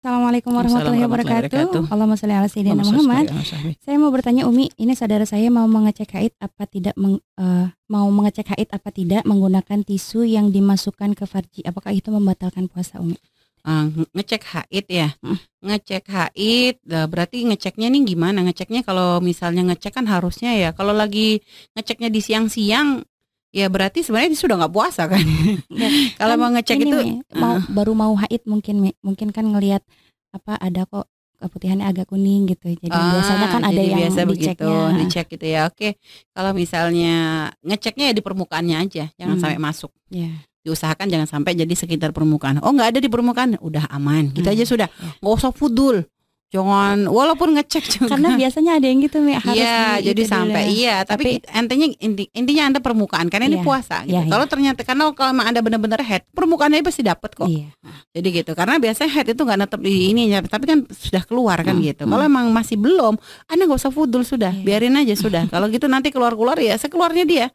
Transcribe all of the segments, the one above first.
Assalamualaikum warahmatullahi wabarakatuh. Allahumma sholli ala sayyidina Muhammad. Saya mau bertanya Umi, ini saudara saya mau mengecek haid apa tidak meng, uh, mau mengecek haid apa tidak menggunakan tisu yang dimasukkan ke farji. Apakah itu membatalkan puasa Umi? Uh, ngecek haid ya, hmm. ngecek haid berarti ngeceknya nih gimana? Ngeceknya kalau misalnya ngecek kan harusnya ya, kalau lagi ngeceknya di siang-siang ya berarti sebenarnya sudah nggak puasa kan. Ya, kalau kan mau ngecek itu mi, mau uh, baru mau haid mungkin mi, mungkin kan ngelihat apa ada kok keputihannya agak kuning gitu. Jadi ah, biasanya kan ada yang biasa diceknya. Begitu, dicek gitu ya. Oke. Kalau misalnya ngeceknya ya di permukaannya aja, jangan hmm. sampai masuk. Yeah. Diusahakan jangan sampai jadi sekitar permukaan. Oh, nggak ada di permukaan, udah aman. Gitu hmm. aja sudah. Ya. Nggak usah fudul. Jangan walaupun ngecek juga. Karena biasanya ada yang gitu Mi, harus Iya, jadi sampai dulu. iya, tapi, tapi intinya inti, intinya Anda permukaan karena iya, ini puasa gitu. Iya, iya. Kalau ternyata karena kalau memang Anda benar-benar head, permukaannya pasti dapat kok. Iya. Jadi gitu. Karena biasanya head itu nggak netep di ini ya, tapi kan sudah keluar kan hmm, gitu. Hmm. Kalau emang masih belum, Anda nggak usah fudul sudah, iya. biarin aja sudah. kalau gitu nanti keluar-keluar ya sekeluarnya dia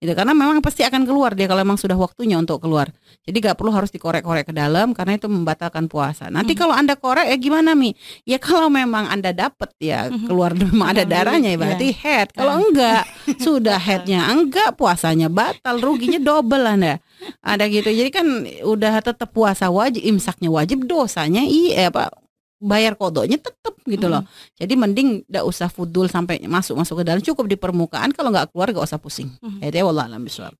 gitu karena memang pasti akan keluar dia kalau memang sudah waktunya untuk keluar. Jadi gak perlu harus dikorek-korek ke dalam karena itu membatalkan puasa. Nanti mm-hmm. kalau anda korek ya gimana mi? Ya kalau memang anda dapat ya keluar memang ada darahnya ya berarti yeah. head kalau iya. enggak sudah headnya enggak puasanya batal ruginya double anda. Ada gitu. Jadi kan udah tetap puasa wajib imsaknya wajib dosanya iya apa bayar kodoknya tetap gitu loh. Mm. Jadi mending tidak usah fudul sampai masuk masuk ke dalam cukup di permukaan kalau nggak keluar nggak usah pusing. Mm. Ya wallah alam